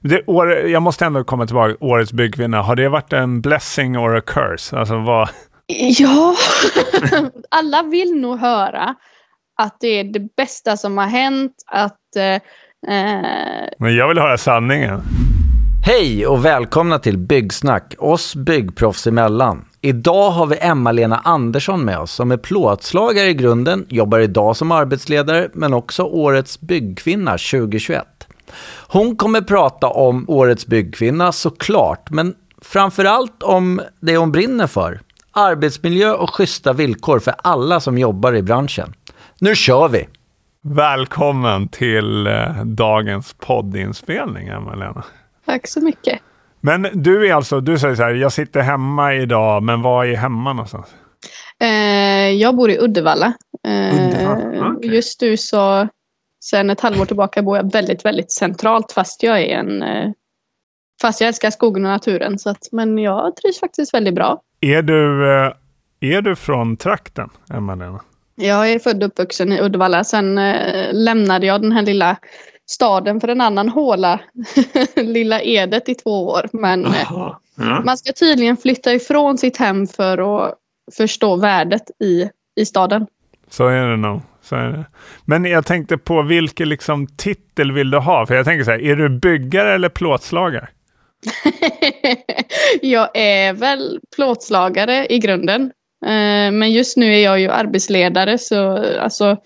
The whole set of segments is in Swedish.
Det, år, jag måste ändå komma tillbaka, årets byggkvinna. Har det varit en blessing or a curse? Alltså vad... Ja, alla vill nog höra att det är det bästa som har hänt. Att, eh, Men jag vill höra sanningen. Hej och välkomna till Byggsnack, oss byggproffs emellan. Idag har vi Emma-Lena Andersson med oss som är plåtslagare i grunden, jobbar idag som arbetsledare men också årets byggkvinna 2021. Hon kommer prata om årets byggkvinna såklart, men framförallt om det hon brinner för. Arbetsmiljö och schyssta villkor för alla som jobbar i branschen. Nu kör vi! Välkommen till eh, dagens poddinspelning, Emma-Lena. tack så mycket. Men du är alltså, du säger så här, jag sitter hemma idag, men var är hemma någonstans? Eh, jag bor i Uddevalla. Eh, Uddevalla, okej. Just nu så, sen ett halvår tillbaka bor jag väldigt, väldigt centralt fast jag är en eh, Fast jag älskar skogen och naturen. Så att, men jag trivs faktiskt väldigt bra. Är du, eh, är du från trakten, Emma-Lena? Jag är född och uppvuxen i Uddevalla. Sen eh, lämnade jag den här lilla staden för en annan håla. lilla Edet i två år. Men. Ja. man ska tydligen flytta ifrån sitt hem för att förstå värdet i, i staden. Så är det nog. Så. Men jag tänkte på vilken liksom titel vill du ha? För jag tänker så här, är du byggare eller plåtslagare? jag är väl plåtslagare i grunden. Eh, Men just nu är jag ju arbetsledare så alltså,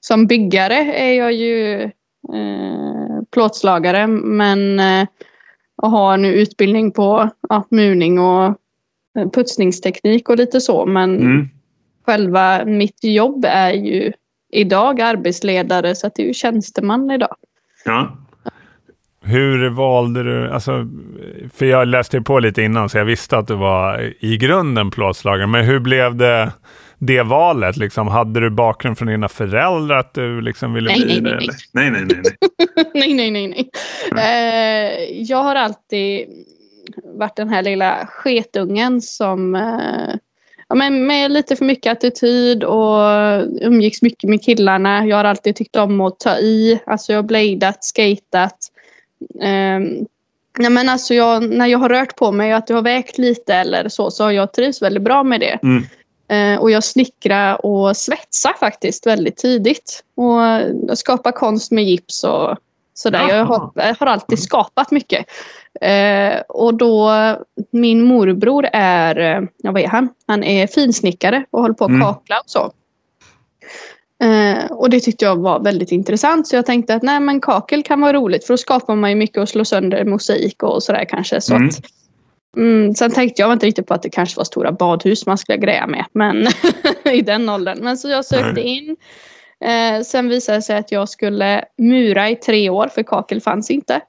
som byggare är jag ju eh, plåtslagare men eh, jag har nu utbildning på ja, murning och eh, putsningsteknik och lite så men Mm. själva mitt jobb är ju idag arbetsledare så att det är ju tjänsteman idag. Ja. Hur valde du, alltså, för jag läste på lite innan så jag visste att du var i grunden plåtslagare, men hur blev det, det valet? Liksom, hade du bakgrund från dina föräldrar att du liksom ville Nej, bli nej, det? nej, eller? Nej, nej, nej. nej. nej, nej, nej, nej. Eh, jag har alltid varit den här lilla sketungen som eh, ja, men med lite för mycket attityd och umgicks mycket med killarna. Jag har alltid tyckt om att ta i. Alltså jag har bladat, skatat. Eh, nej, men alltså jag, när jag har rört på mig, att det har vägt lite eller så, så har jag trivs väldigt bra med det. Mm. Eh, och jag snickrar och svetsar faktiskt väldigt tidigt. Och jag skapar konst med gips och sådär. Jag har, jag har alltid skapat mycket. Eh, och då, min morbror är, ja vad är han? Han är finsnickare och håller på att Mm. kakla och så. Eh, och det tyckte jag var väldigt intressant så jag tänkte att nej men kakel kan vara roligt för då skapar man ju mycket och slår sönder mosaik och sådär kanske. Så Mm. att, mm, sen tänkte jag inte riktigt på att det kanske var stora badhus man skulle greja med men i den åldern. Men så jag sökte in. Eh, sen visade det sig att jag skulle mura i tre år för kakel fanns inte.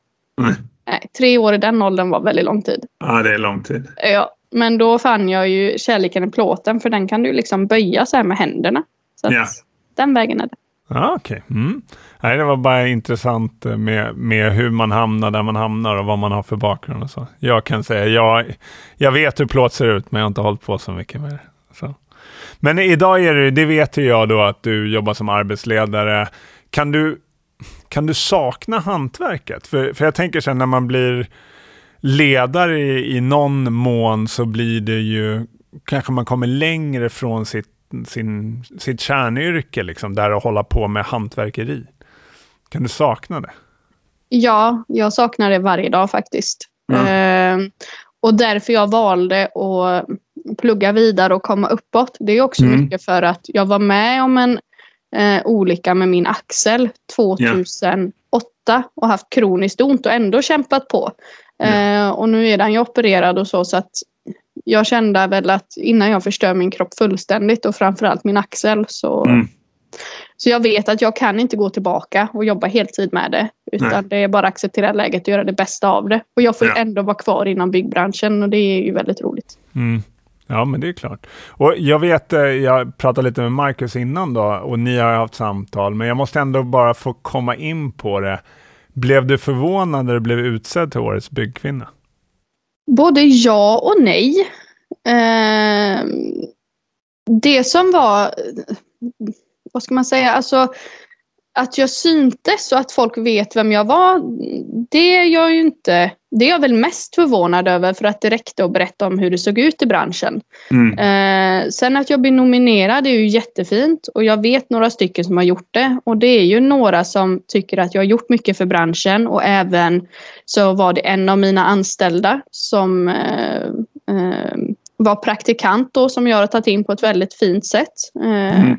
Nej. Nej, tre år i den åldern var väldigt lång tid. Ja, det är lång tid. Ja, men då fann jag ju kärleken i plåten för den kan du liksom böja så här med händerna. Så Ja. den vägen är det. Ja, okej. Mm. Nej, det var bara intressant med, med hur man hamnar där man hamnar och vad man har för bakgrund och så. Jag kan säga, jag, jag vet hur plåt ser ut, men jag har inte hållit på så mycket med det. Så. Men idag är det, det vet ju jag då att du jobbar som arbetsledare. Kan du, kan du sakna hantverket? För, för jag tänker sen när man blir ledare i, i någon mån så blir det ju, kanske man kommer längre från sitt, sin, sitt kärnyrke, liksom, där att hålla på med hantverkeri. Kan du sakna det? Ja, jag saknar det varje dag faktiskt. Ja. Ehm, och därför jag valde att plugga vidare och komma uppåt. Det är också Mm. mycket för att jag var med om en eh, olycka med min axel 2008 och haft kroniskt ont och ändå kämpat på. Eh, och nu är den ju opererad och så, så att jag kände väl att innan jag förstör min kropp fullständigt och framförallt min axel så Mm. Så jag vet att jag kan inte gå tillbaka och jobba heltid med det. Utan Nej. det är bara att acceptera läget och göra det bästa av det. Och jag får Ja. ändå vara kvar inom byggbranschen och det är ju väldigt roligt. Mm. Ja, men det är klart. Och jag vet, eh, jag pratade lite med Marcus innan då och ni har haft samtal, men jag måste ändå bara få komma in på det. Blev du förvånad när du blev utsedd till Årets byggkvinna? Både ja och nej. Eh, det som var, vad ska man säga, alltså att jag syntes och att folk vet vem jag var, det är jag ju inte. Det är jag väl mest förvånad över för att det räckte att berätta om hur det såg ut i branschen. Mm. Eh, sen att jag blir nominerad är ju jättefint och jag vet några stycken som har gjort det och det är ju några som tycker att jag har gjort mycket för branschen och även så var det en av mina anställda som eh, eh, var praktikant då som jag har tagit in på ett väldigt fint sätt. Eh, Mm.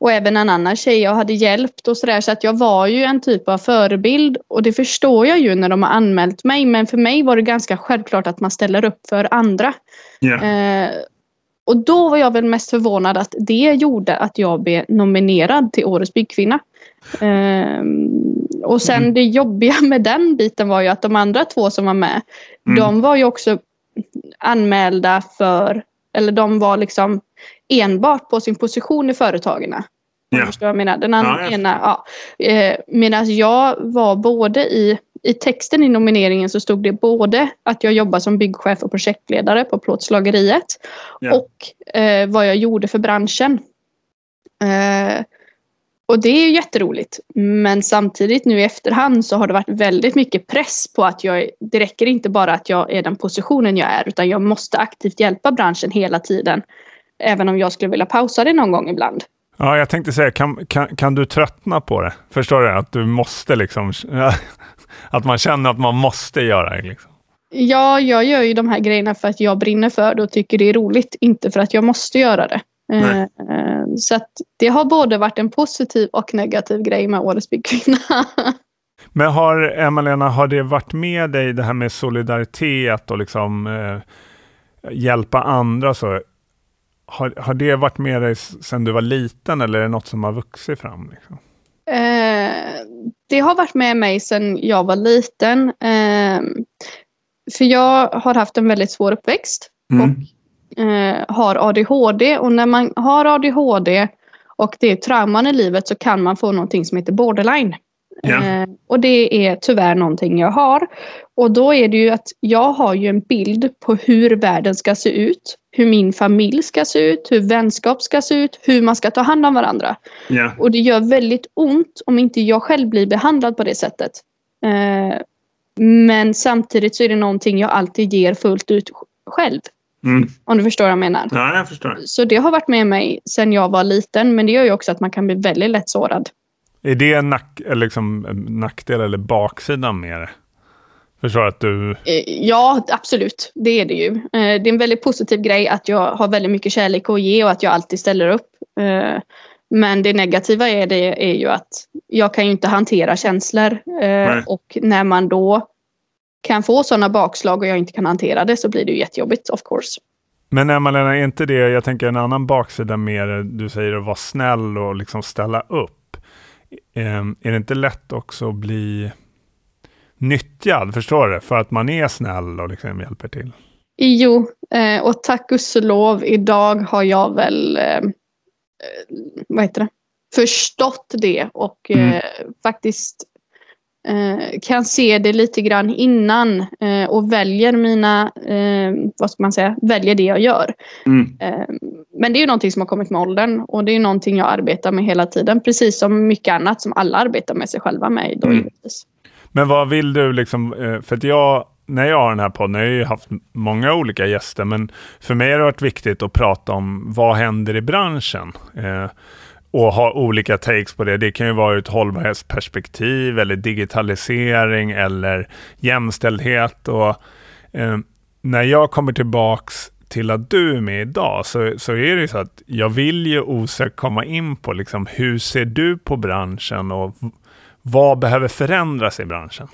Och även en annan tjej jag hade hjälpt och sådär. Så att jag var ju en typ av förebild. Och det förstår jag ju när de har anmält mig. Men för mig var det ganska självklart att man ställer upp för andra. Ja. Eh, och då var jag väl mest förvånad att det gjorde att jag blev nominerad till Årets byggkvinna. Eh, och sen Mm. det jobbiga med den biten var ju att de andra två som var med, Mm. de var ju också anmälda för, eller de var liksom enbart på sin position i företagen. Förstår vad jag menar. Den andra Ja, ena, ja. Eh, Medan jag var både i, i texten i nomineringen så stod det både att jag jobbar som byggchef och projektledare på plåtslageriet Ja. och eh, vad jag gjorde för branschen. Eh, och det är ju jätteroligt. Men samtidigt nu i efterhand så har det varit väldigt mycket press på att jag, det räcker inte bara att jag är den positionen jag är utan jag måste aktivt hjälpa branschen hela tiden. Även om jag skulle vilja pausa det någon gång ibland. Ja, jag tänkte säga, kan, kan, kan du tröttna på det? Förstår du? Att du måste liksom, att man känner att man måste göra det. Liksom. Ja, jag gör ju de här grejerna för att jag brinner för det och tycker det är roligt, inte för att jag måste göra det. Nej. Eh, Så att det har både varit en positiv och negativ grej med Årets byggkvinna. Men har, Emma-Lena, har det varit med dig det här med solidaritet och liksom eh, hjälpa andra? Så? Har, har det varit med dig sedan du var liten eller är det något som har vuxit fram? Liksom? Eh, det har varit med mig sedan jag var liten. Eh, för jag har haft en väldigt svår uppväxt. Mm. eh, har ADHD och när man har ADHD och det är trauman i livet så kan man få någonting som heter borderline. Eh, och det är tyvärr någonting jag har. Och då är det ju att jag har ju en bild på hur världen ska se ut, hur min familj ska se ut, hur vänskap ska se ut, hur man ska ta hand om varandra. Ja. Och det gör väldigt ont om inte jag själv blir behandlad på det sättet. Eh, men samtidigt så är det någonting jag alltid ger fullt ut själv. Mm. Om du förstår vad jag menar. ja, jag förstår. Så det har varit med mig sedan jag var liten, men det gör ju också att man kan bli väldigt lätt sårad. Är det en nack, eller liksom, nackdel eller baksidan med det? Förstår att du... Eh, Ja, absolut. Det är det ju. Eh, Det är en väldigt positiv grej att jag har väldigt mycket kärlek att ge och att jag alltid ställer upp. Eh, Men det negativa är, det är ju att jag kan ju inte hantera känslor. Nej. Och när man då kan få sådana bakslag och jag inte kan hantera det så blir det ju jättejobbigt of course. Men Emma-Lena, är inte det, jag tänker en annan baksida med det, du säger att vara snäll och liksom ställa upp. Eh, är det inte lätt också att bli nyttjad, förstår du? För att man är snäll och liksom hjälper till. Jo, eh, och tack gudskelov idag har jag väl eh, eh, vad heter det? förstått det och Mm. faktiskt kan se det lite grann innan eh, och väljer mina, eh, vad ska man säga, väljer det jag gör. Mm. Eh, men det är ju någonting som har kommit med åldern och det är ju någonting jag arbetar med hela tiden. Precis som mycket annat som alla arbetar med sig själva med. Då, Mm. Men vad vill du liksom, eh, för att jag, när jag har den här podden, jag har ju haft många olika gäster, men för mig har det varit viktigt att prata om vad händer i branschen. Och ha olika takes på det. Det kan ju vara ur ett hållbarhetsperspektiv eller digitalisering eller jämställdhet. Och, eh, när jag kommer tillbaks till att du är med idag så, så är det ju så att jag vill ju osökt komma in på liksom, hur ser du på branschen och vad behöver förändras i branschen?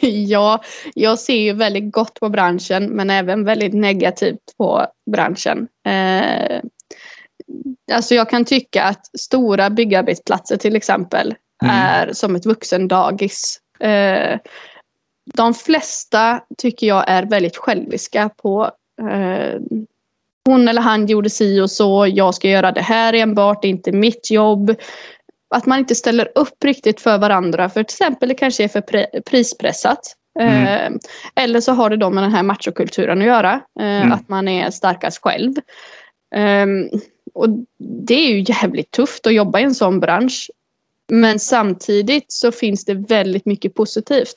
ja, jag ser ju väldigt gott på branschen men även väldigt negativt på branschen. Eh, alltså jag kan tycka att stora byggarbetsplatser till exempel Mm. är som ett vuxendagis. Eh, de flesta tycker jag är väldigt själviska på eh, hon eller han gjorde si och så, jag ska göra det här enbart, det är inte mitt jobb. Att man inte ställer upp riktigt för varandra. För till exempel det kanske är för pre- prispressat. Mm. Eh, eller så har det då med den här machokulturen att göra. Eh, Mm. Att man är starkast själv. Och det är ju jävligt tufft att jobba i en sån bransch. Men samtidigt så finns det väldigt mycket positivt.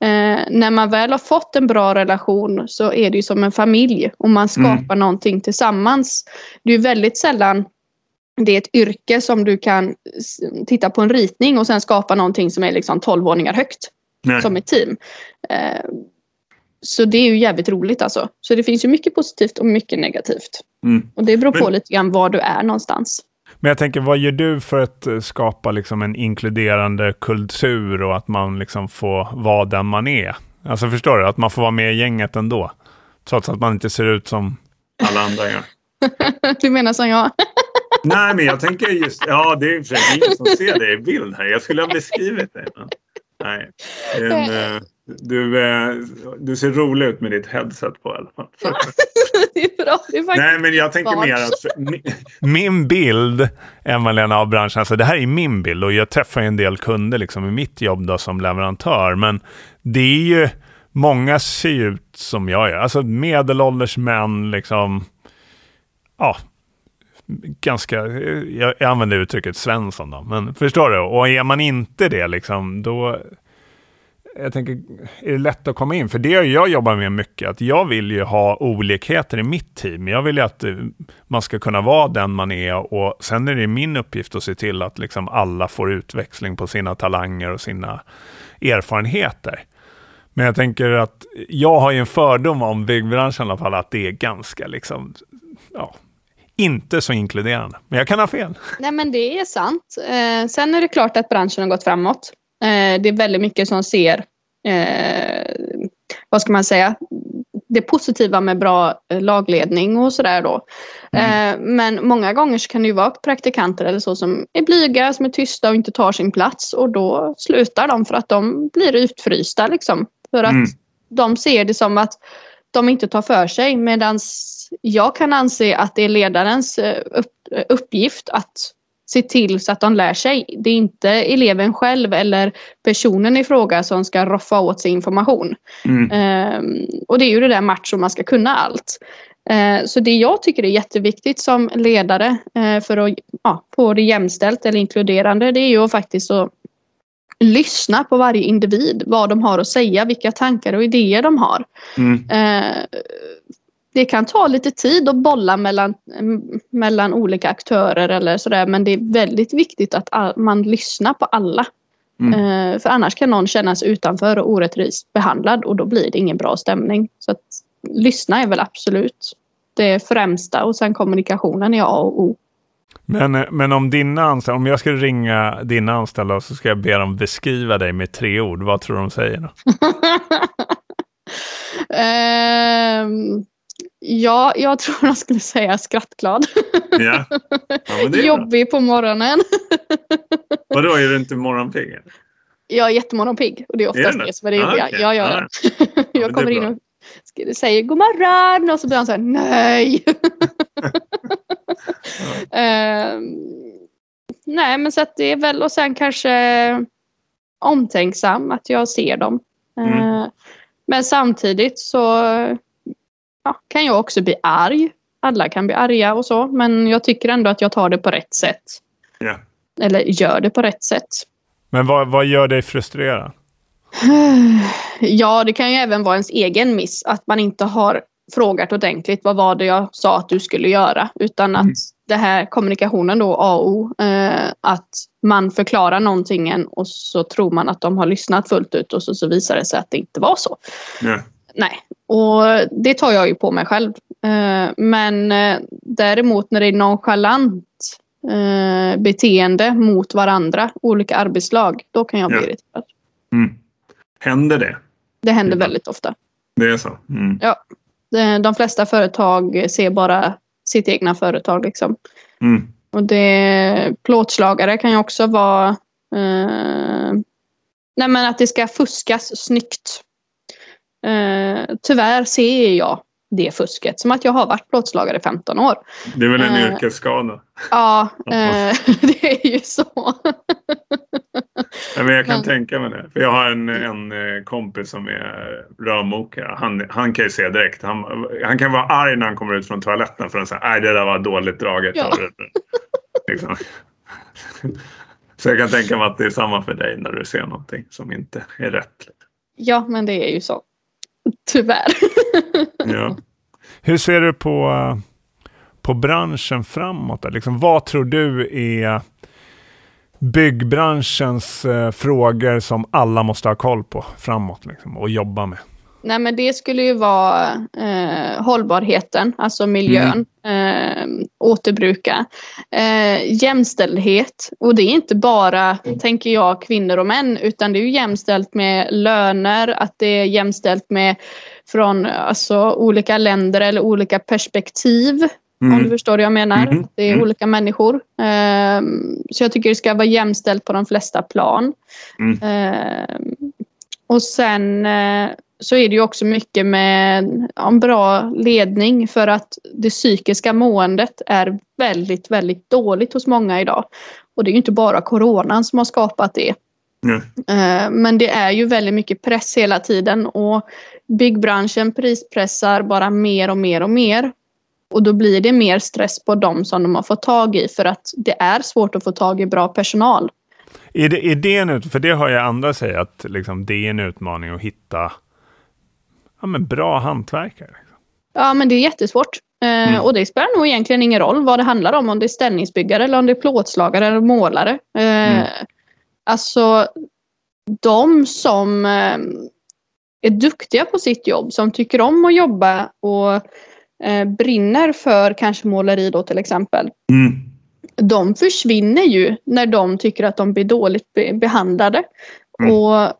Eh, när man väl har fått en bra relation så är det ju som en familj och man skapar Mm. någonting tillsammans. Det är ju väldigt sällan det är ett yrke som du kan titta på en ritning och sen skapa någonting som är liksom 12 våningar högt Nej. som ett team. Eh, så det är ju jävligt roligt alltså. Så det finns ju mycket positivt och mycket negativt. Mm. Och det beror på Men- lite grann var du är någonstans. Men jag tänker, vad gör du för att eh, skapa liksom en inkluderande kultur och att man liksom får vara den man är? Alltså förstår du? Att man får vara med i gänget ändå. Trots att man inte ser ut som... Alla andra gör. du menar som jag? Nej, men jag tänker just... Ja, det är i och för sig ingen som ser det i bild här. Jag skulle ha beskrivit det. Men, nej. En, eh, du, eh, du ser rolig ut med ditt headset på i alla fall. det är bra. Det är faktiskt... Nej, men jag tänker mer att... Min bild, Emma-Lena, av branschen, alltså det här är min bild och jag träffar ju en del kunder liksom i mitt jobb då som leverantör, men det är ju, många ser ju ut som jag gör, alltså medelålders män liksom, ja, ganska, jag, jag använder uttrycket Svensson då, men förstår du? Och är man inte det liksom, då, jag tänker, är det lätt att komma in? För det har jag jobbar med mycket, att jag vill ju ha olikheter i mitt team. Jag vill ju att eh, man ska kunna vara den man är och sen är det min uppgift att se till att liksom alla får utväxling på sina talanger och sina erfarenheter. Men jag tänker att jag har ju en fördom om byggbranschen i alla fall, att det är ganska liksom, ja, inte så inkluderande. Men jag kan ha fel. Nej men det är sant. Eh, sen är det klart att branschen har gått framåt. Eh, det är väldigt mycket som ser, eh, vad ska man säga, det positiva med bra eh, lagledning och sådär då. Eh, men många gånger så kan det ju vara praktikanter eller så som är blyga, som är tysta och inte tar sin plats och då slutar de för att de blir utfrysta liksom. För att Mm. de ser det som att de inte tar för sig medan jag kan anse att det är ledarens upp, uppgift att se till så att de lär sig. Det är inte eleven själv eller personen i fråga som ska roffa åt sig information. Mm. Ehm, och det är ju det där macho, man ska kunna allt. Eh, så det jag tycker är jätteviktigt som ledare eh, för att ja, få det jämställt eller inkluderande det är ju faktiskt att lyssna på varje individ, vad de har att säga, vilka tankar och idéer de har. Mm. Eh, det kan ta lite tid att bolla mellan, mm, mellan olika aktörer eller sådär men det är väldigt viktigt att all, man lyssnar på alla. Mm. Eh, för annars kan någon känna sig utanför och orättvist behandlad och då blir det ingen bra stämning. Så att lyssna är väl absolut det främsta och sen kommunikationen är A och O. Men, eh, men om dina anställda, om jag skulle ringa dina anställda så ska jag be dem beskriva dig med tre ord, vad tror du de säger då? Ehm, ja, jag tror jag skulle säga skrattglad. Ja. ja är bra. Jobbig på morgonen. Vadå, är du inte morgonpigg? Jag är jättemorgonpigg och det är Är oftast det? det som är det Ah, jobbiga. okej. Ja, ja, Ah. ja. är Jag kommer in och säger god morgon och så blir han så här nej. Ehm, nej, men så att det är väl och sen kanske omtänksam att jag ser dem. Mm. Eh, men samtidigt så ja, kan jag också bli arg. Alla kan bli arga och så, men jag tycker ändå att jag tar det på rätt sätt. Ja. Eller gör det på rätt sätt. Men vad, vad gör dig frustrerad? Ja, det kan ju även vara ens egen miss. Att man inte har frågat ordentligt vad var det jag sa att du skulle göra. Utan att Mm. det här kommunikationen då, A och O, eh, att man förklarar någonting och så tror man att de har lyssnat fullt ut och så, så visar det sig att det inte var så. Ja. Nej, och det tar jag ju på mig själv. Eh, men eh, däremot när det är nonchalant eh, beteende mot varandra, olika arbetslag, då kan jag bli Ja. irriterad. Mm. Händer det? Det händer Ja. väldigt ofta. Det är så? Mm. De- De flesta företag ser bara sitt egna företag. Liksom. Mm. Och det, plåtslagare kan ju också vara eh, nej men att det ska fuskas snyggt. Eh, tyvärr ser jag det fusket som att jag har varit plåtslagare i 15 år. Det är väl en Eh. yrkesskada? Ja, eh, det är ju så. Ja, men jag kan Men- tänka mig det. För jag har en, en eh, kompis som är rörmokare. Han, han kan ju se direkt. Han, han kan vara arg när han kommer ut från toaletten för att säga nej det där var dåligt draget. Ja. det." Liksom. Så jag kan tänka mig att det är samma för dig när du ser någonting som inte är rätt. Ja, men det är ju så. Tyvärr. Ja. Hur ser du på, på branschen framåt? Liksom, vad tror du är byggbranschens eh, frågor som alla måste ha koll på framåt liksom, och jobba med? Nej, men det skulle ju vara eh, hållbarheten, alltså miljön, eh, återbruka, eh, jämställdhet. Och det är inte bara, tänker jag, kvinnor och män, utan det är ju jämställt med löner, att det är jämställt med från alltså, olika länder eller olika perspektiv. Om du Mm. förstår vad jag menar. Mhm. Det är Mm. olika människor. Ehm, så jag tycker det ska vara jämställt på de flesta plan. Mm. Ehm, och sen eh, så är det ju också mycket med en bra ledning för att det psykiska måendet är väldigt, väldigt dåligt hos många idag. Och det är ju inte bara coronan som har skapat det. Ja. Eh, Men det är ju väldigt mycket press hela tiden och byggbranschen prispressar bara mer och mer och mer. Och då blir det mer stress på dem som de har fått tag i för att det är svårt att få tag i bra personal. Är det, är det en ut, för det har jag andra säga att liksom, det är en utmaning att hitta ja, men bra hantverkare. Ja, men det är jättesvårt. Eh, Mm. Och det spelar nog egentligen ingen roll vad det handlar om. Om det är ställningsbyggare eller om det är plåtslagare eller målare. Eh, Mm. Alltså, de som eh, är duktiga på sitt jobb, som tycker om att jobba och brinner för kanske måleri då till exempel. Mm. De försvinner ju när de tycker att de blir dåligt be- behandlade. Mm. Och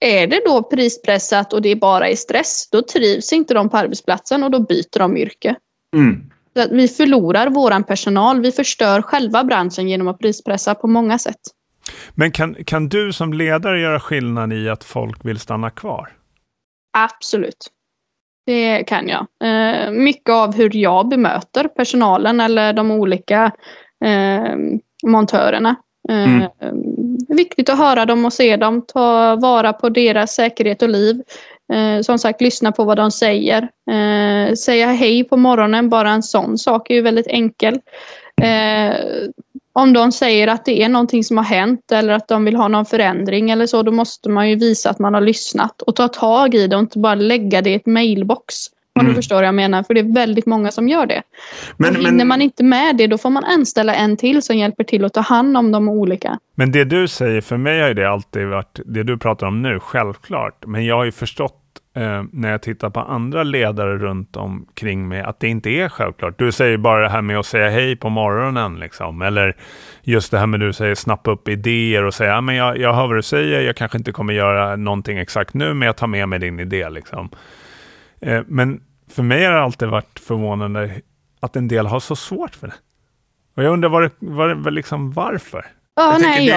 är det då prispressat och det är bara i stress, då trivs inte de på arbetsplatsen och då byter de yrke. Mm. Så att vi förlorar våran personal. Vi förstör själva branschen genom att prispressa på många sätt. Men kan, kan du som ledare göra skillnad i att folk vill stanna kvar? Absolut. Det kan jag. Eh, mycket av hur jag bemöter personalen eller de olika eh, montörerna. Eh, Mm. Viktigt att höra dem och se dem, ta vara på deras säkerhet och liv. Eh, som sagt, lyssna på vad de säger. Eh, säga hej på morgonen, bara en sån sak är ju väldigt enkel. Eh, om de säger att det är någonting som har hänt eller att de vill ha någon förändring eller så, då måste man ju visa att man har lyssnat och ta tag i det och inte bara lägga det i ett mailbox. Om Mm. du förstår vad jag menar, för det är väldigt många som gör det. Men, och hinner men, man inte med det, då får man anställa en till som hjälper till att ta hand om de olika. Men det du säger, för mig har det alltid varit, det du pratar om nu, självklart. Men jag har ju förstått eh, när jag tittar på andra ledare runt omkring mig att det inte är självklart. Du säger bara det här med att säga hej på morgonen, liksom. Eller just det här med du säger snappa upp idéer och säga, ja, men jag, jag hör vad du säger, jag kanske inte kommer göra någonting exakt nu, men jag tar med mig din idé, liksom. Eh, men för mig har det alltid varit förvånande att en del har så svårt för det. Och jag undrar var det, var det, liksom varför? Ja, Jag nej, det-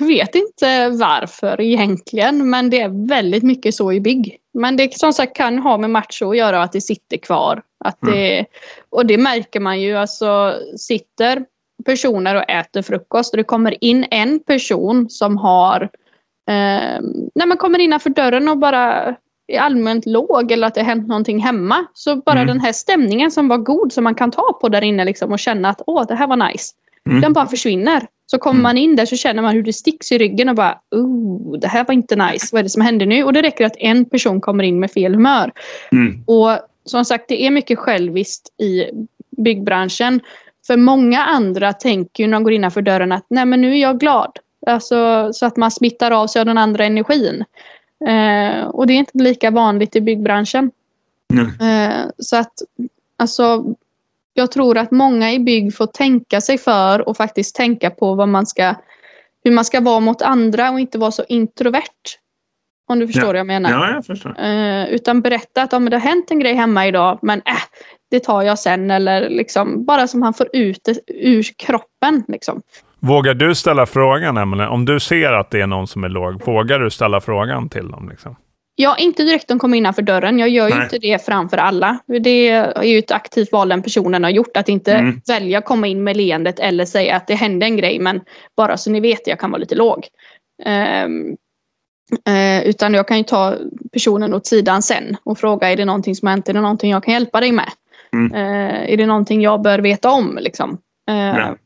jag vet inte varför egentligen, men det är väldigt mycket så i bygg. Men det som sagt kan ha med macho att göra, att det sitter kvar. Att det, Och det märker man ju, alltså sitter personer och äter frukost och det kommer in en person som har, eh, när man kommer innanför dörren och bara är allmänt låg eller att det har hänt någonting hemma. Så bara Mm. den här stämningen som var god som man kan ta på där inne liksom och känna att åh, det här var nice. Mm. Den bara försvinner. Så kommer Mm. man in där så känner man hur det sticks i ryggen och bara oh, det här var inte nice. Vad är det som händer nu? Och det räcker att en person kommer in med fel humör. mm, Och som sagt, det är mycket själviskt i byggbranschen. För många andra tänker ju när de går innanför dörren att nej men nu är jag glad. Alltså, så att man smittar av sig av den andra energin. Eh, och det är inte lika vanligt i byggbranschen. Eh, så att alltså, jag tror att många i bygg får tänka sig för och faktiskt tänka på vad man ska, hur man ska vara mot andra och inte vara så introvert. Om du förstår Ja. vad jag menar. Ja, jag förstår. Eh, utan berätta att ja, men det har hänt en grej hemma idag men äh, det tar jag sen. Eller liksom, bara som han får ut det ur kroppen. Liksom. Vågar du ställa frågan, Emelie? Om du ser att det är någon som är låg, vågar du ställa frågan till dem? Liksom? Ja, inte direkt de kommer innanför dörren. Jag gör ju Nej. inte det framför alla. Det är ju ett aktivt val den personen har gjort. Att inte Mm. välja att komma in med leendet eller säga att det hände en grej men bara så ni vet jag kan vara lite låg. Ehm, eh, utan jag kan ju ta personen åt sidan sen och fråga är det någonting som har hänt, är det någonting jag kan hjälpa dig med? Mm. Eh, är det någonting jag bör veta om? Liksom? Eh, Ja.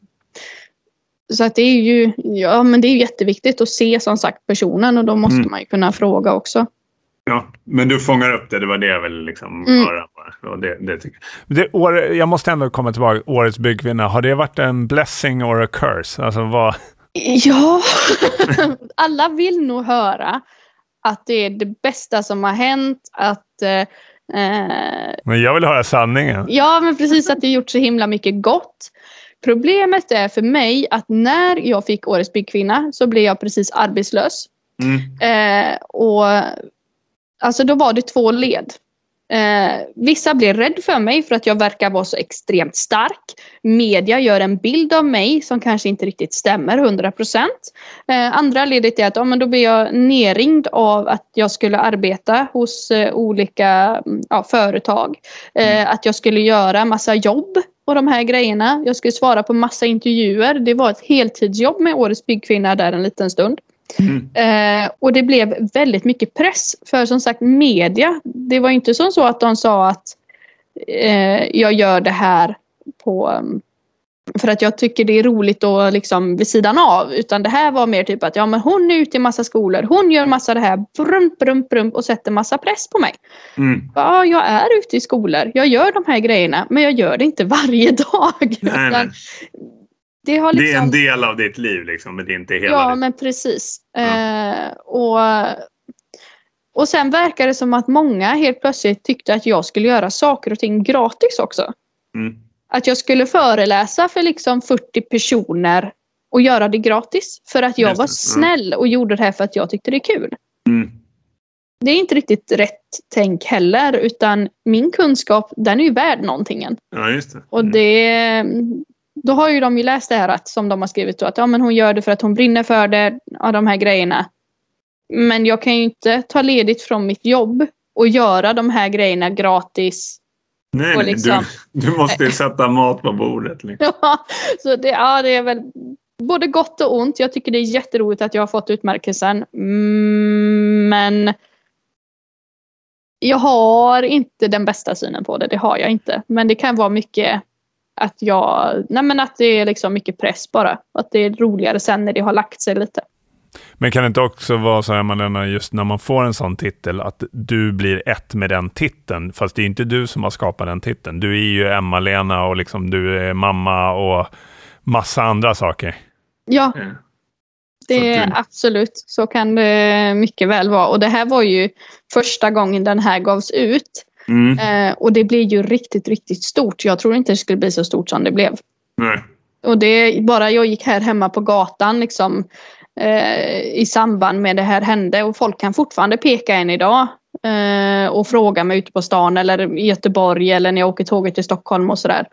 Så att det är ju ja, men det är jätteviktigt att se som sagt personen och då måste Mm. man ju kunna fråga också. Ja, men du fångar upp det. Det var det jag ville liksom Mm. höra. Och det, det tycker Det, år, jag måste ändå komma tillbaka. Årets byggkvinna. Har det varit en blessing or a curse? Alltså vad... Ja, alla vill nog höra att det är det bästa som har hänt. Att, eh, eh, Men jag vill höra sanningen. ja, men precis att det gjort så himla mycket gott. Problemet är för mig att när jag fick Årets byggkvinna så blev jag precis arbetslös. Mm. Eh, och alltså då var det två led. Eh, vissa blir rädd för mig för att jag verkar vara så extremt stark. Media gör en bild av mig som kanske inte riktigt stämmer 100%. Eh, andra ledet är att ja, men då blir jag nerringd av att jag skulle arbeta hos eh, olika mm, ja, företag. Eh, att jag skulle göra massa jobb och de här grejerna. Jag skulle svara på massa intervjuer. Det var ett heltidsjobb med Årets byggkvinna där en liten stund. Mm. Eh, och det blev väldigt mycket press. För som sagt media, det var inte som så att de sa att eh, jag gör det här på för att jag tycker det är roligt och liksom vid sidan av. Utan det här var mer typ att ja men hon är ute i massa skolor, hon gör massa det här, brump, brump, brump och sätter massa press på mig. Mm. Ja, jag är ute i skolor, jag gör de här grejerna, men jag gör det inte varje dag. Nej, Utan det, har Det är liksom... en del av ditt liv, liksom, men det är inte hela Ja, ditt. men precis. Ja. Eh, och, och sen verkar det som att många helt plötsligt tyckte att jag skulle göra saker och ting gratis också. Mm. Att jag skulle föreläsa för liksom 40 personer och göra det gratis. För att jag var ja. snäll och gjorde det här för att jag tyckte det är kul. Mm. Det är inte riktigt rätt tänk heller, utan min kunskap den är ju värd någonting. än. Ja, just det. Och Mm. det, då har ju de ju läst det här att, som de har skrivit då, att ja, men hon gör det för att hon brinner för det, ja, de här grejerna. Men jag kan ju inte ta ledigt från mitt jobb och göra de här grejerna gratis. Nej, liksom- du, du måste ju sätta mat på bordet. Liksom. Så det, ja, det är väl både gott och ont. Jag tycker det är jätteroligt att jag har fått utmärkelsen. Mm, Men jag har inte den bästa synen på det. Det har jag inte. Men det kan vara mycket att jag, nej men att det är liksom mycket press bara. Att det är roligare sen när det har lagt sig lite. Men kan det inte också vara så, Emma-Lena, just när man får en sån titel, att du blir ett med den titeln, fast det är inte du som har skapat den titeln. Du är ju Emma-Lena och liksom du är mamma och massa andra saker. Ja, Ja. det du- absolut. Så kan det mycket väl vara. Och det här var ju första gången den här gavs ut. Mm. Eh, och det blev ju riktigt, riktigt stort. Jag tror inte det skulle bli så stort som det blev. Nej. Och det, bara jag gick här hemma på gatan liksom, eh, i samband med det här hände och folk kan fortfarande peka än idag eh, och fråga mig ute på stan eller i Göteborg eller när jag åker tåget till Stockholm och sådär.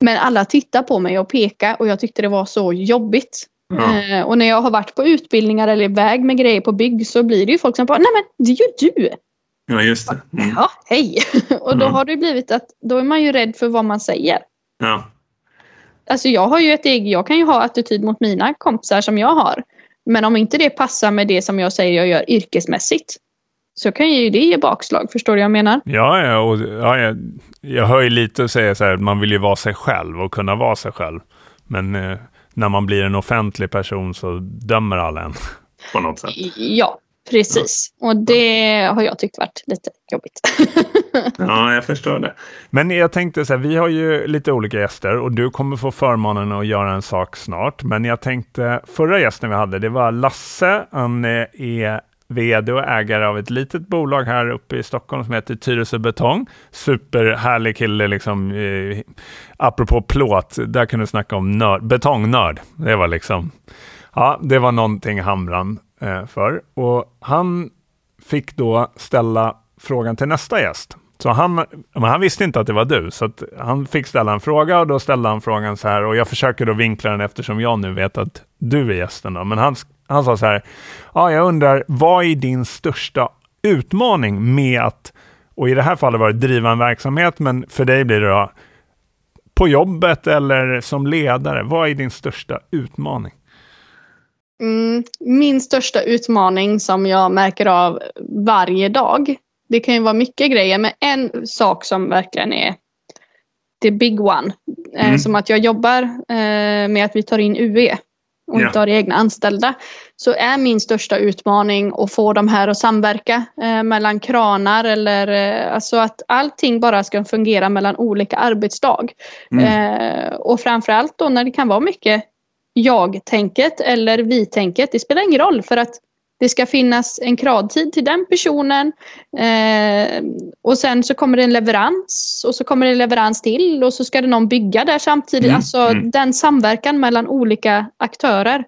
Men alla tittar på mig och pekar och jag tyckte det var så jobbigt. Ja. Eh, och när jag har varit på utbildningar eller iväg med grejer på bygg så blir det ju folk som bara, nej men det är ju du! ja, just det. Mm. Ja, hej! och då Mm. har det blivit att då är man ju rädd för vad man säger. Ja. Alltså jag har ju ett eget, jag kan ju ha attityd mot mina kompisar som jag har. Men om inte det passar med det som jag säger jag gör yrkesmässigt så kan ju det ge bakslag. Förstår du vad jag menar? Ja, ja, och, ja jag, jag hör ju lite och säga så här, man vill ju vara sig själv och kunna vara sig själv. Men eh, när man blir en offentlig person så dömer alla en. På något sätt. Ja, precis. Och det har jag tyckt varit lite jobbigt. Ja, jag förstår det. Men jag tänkte så här, vi har ju lite olika gäster och du kommer få förmånen att göra en sak snart. Men jag tänkte, förra gästen vi hade, det var Lasse. Han är vd och ägare av ett litet bolag här uppe i Stockholm som heter Tyresö Betong. Superhärlig kille, liksom, eh, apropå plåt, där kan du snacka om nörd, betongnörd. Det var liksom, ja, det var någonting han brann Eh, för. Och han fick då ställa frågan till nästa gäst. Så han, men han visste inte att det var du, så att han fick ställa en fråga och då ställde han frågan så här och jag försöker då vinkla den eftersom jag nu vet att du är gästen. Då. Men han, han sa så här, ja, jag undrar, vad är din största utmaning med att, och i det här fallet var det driva en verksamhet, men för dig blir det då på jobbet eller som ledare, vad är din största utmaning? Mm, min största utmaning som jag märker av varje dag. Det kan ju vara mycket grejer men en sak som verkligen är the big one. Eh, Mm. Som att jag jobbar eh, med att vi tar in UE och Ja. inte har egna anställda. Så är min största utmaning att få de här att samverka eh, mellan kranar eller eh, alltså att allting bara ska fungera mellan olika arbetsdag. Mm. Eh, och framförallt då när det kan vara mycket jag-tänket eller vi-tänket. Det spelar ingen roll för att det ska finnas en kravtid till den personen. Eh, och sen så kommer det en leverans och så kommer det en leverans till och så ska det någon bygga där samtidigt. Mm, Alltså mm. den samverkan mellan olika aktörer.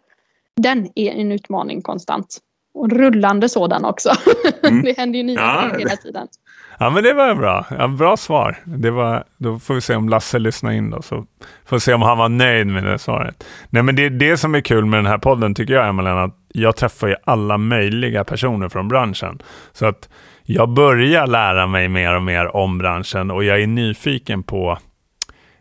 Den är en utmaning konstant. Och rullande sådan också. Mm. det händer ju nya Ja, hela tiden. Ja, men det var bra. Ja, bra svar. Det var, då får vi se om Lasse lyssnar in då, så får vi se om han var nöjd med det svaret. Nej, men det är det som är kul med den här podden, tycker jag, Emelie, att jag träffar ju alla möjliga personer från branschen. Så att jag börjar lära mig mer och mer om branschen och jag är nyfiken på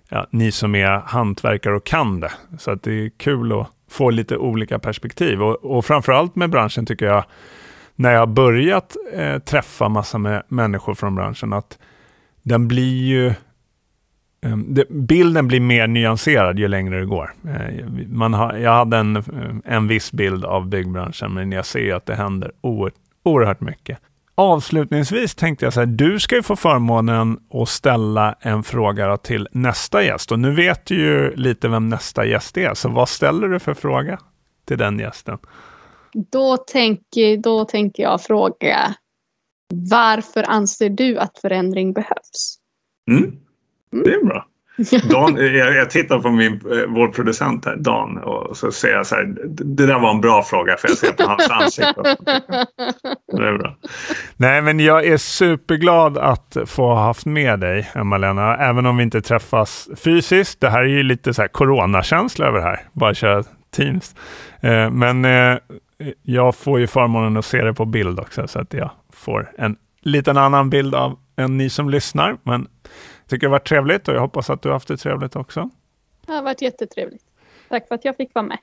ja, ni som är hantverkare och kan det. Så att det är kul att få lite olika perspektiv. Och, och framförallt med branschen tycker jag, när jag har börjat eh, träffa massa med människor från branschen, att den blir ju eh, bilden blir mer nyanserad ju längre det går. Eh, man har, jag hade en, en viss bild av byggbranschen, men jag ser att det händer oer, oerhört mycket. Avslutningsvis tänkte jag så här, du ska ju få förmånen att ställa en fråga till nästa gäst. Och nu vet du ju lite vem nästa gäst är, så vad ställer du för fråga till den gästen? Då tänker, då tänker jag fråga varför anser du att förändring behövs? Mm. Det är bra. Dan, jag, jag tittar på min, eh, vår producent här, Dan, och så säger jag så här. "Det- där var en bra fråga för jag ser på hans ansikte. Det är bra. Nej, men jag är superglad att få ha haft med dig, Emma-Lena, även om vi inte träffas fysiskt. Det här är ju lite så här coronakänsla över det här, bara köra Teams. Eh, men eh, jag får ju förmånen att se det på bild också, så att jag får en liten annan bild av än ni som lyssnar. Men tycker det har varit trevligt och jag hoppas att du har haft det trevligt också. Det har varit jättetrevligt. Tack för att jag fick vara med.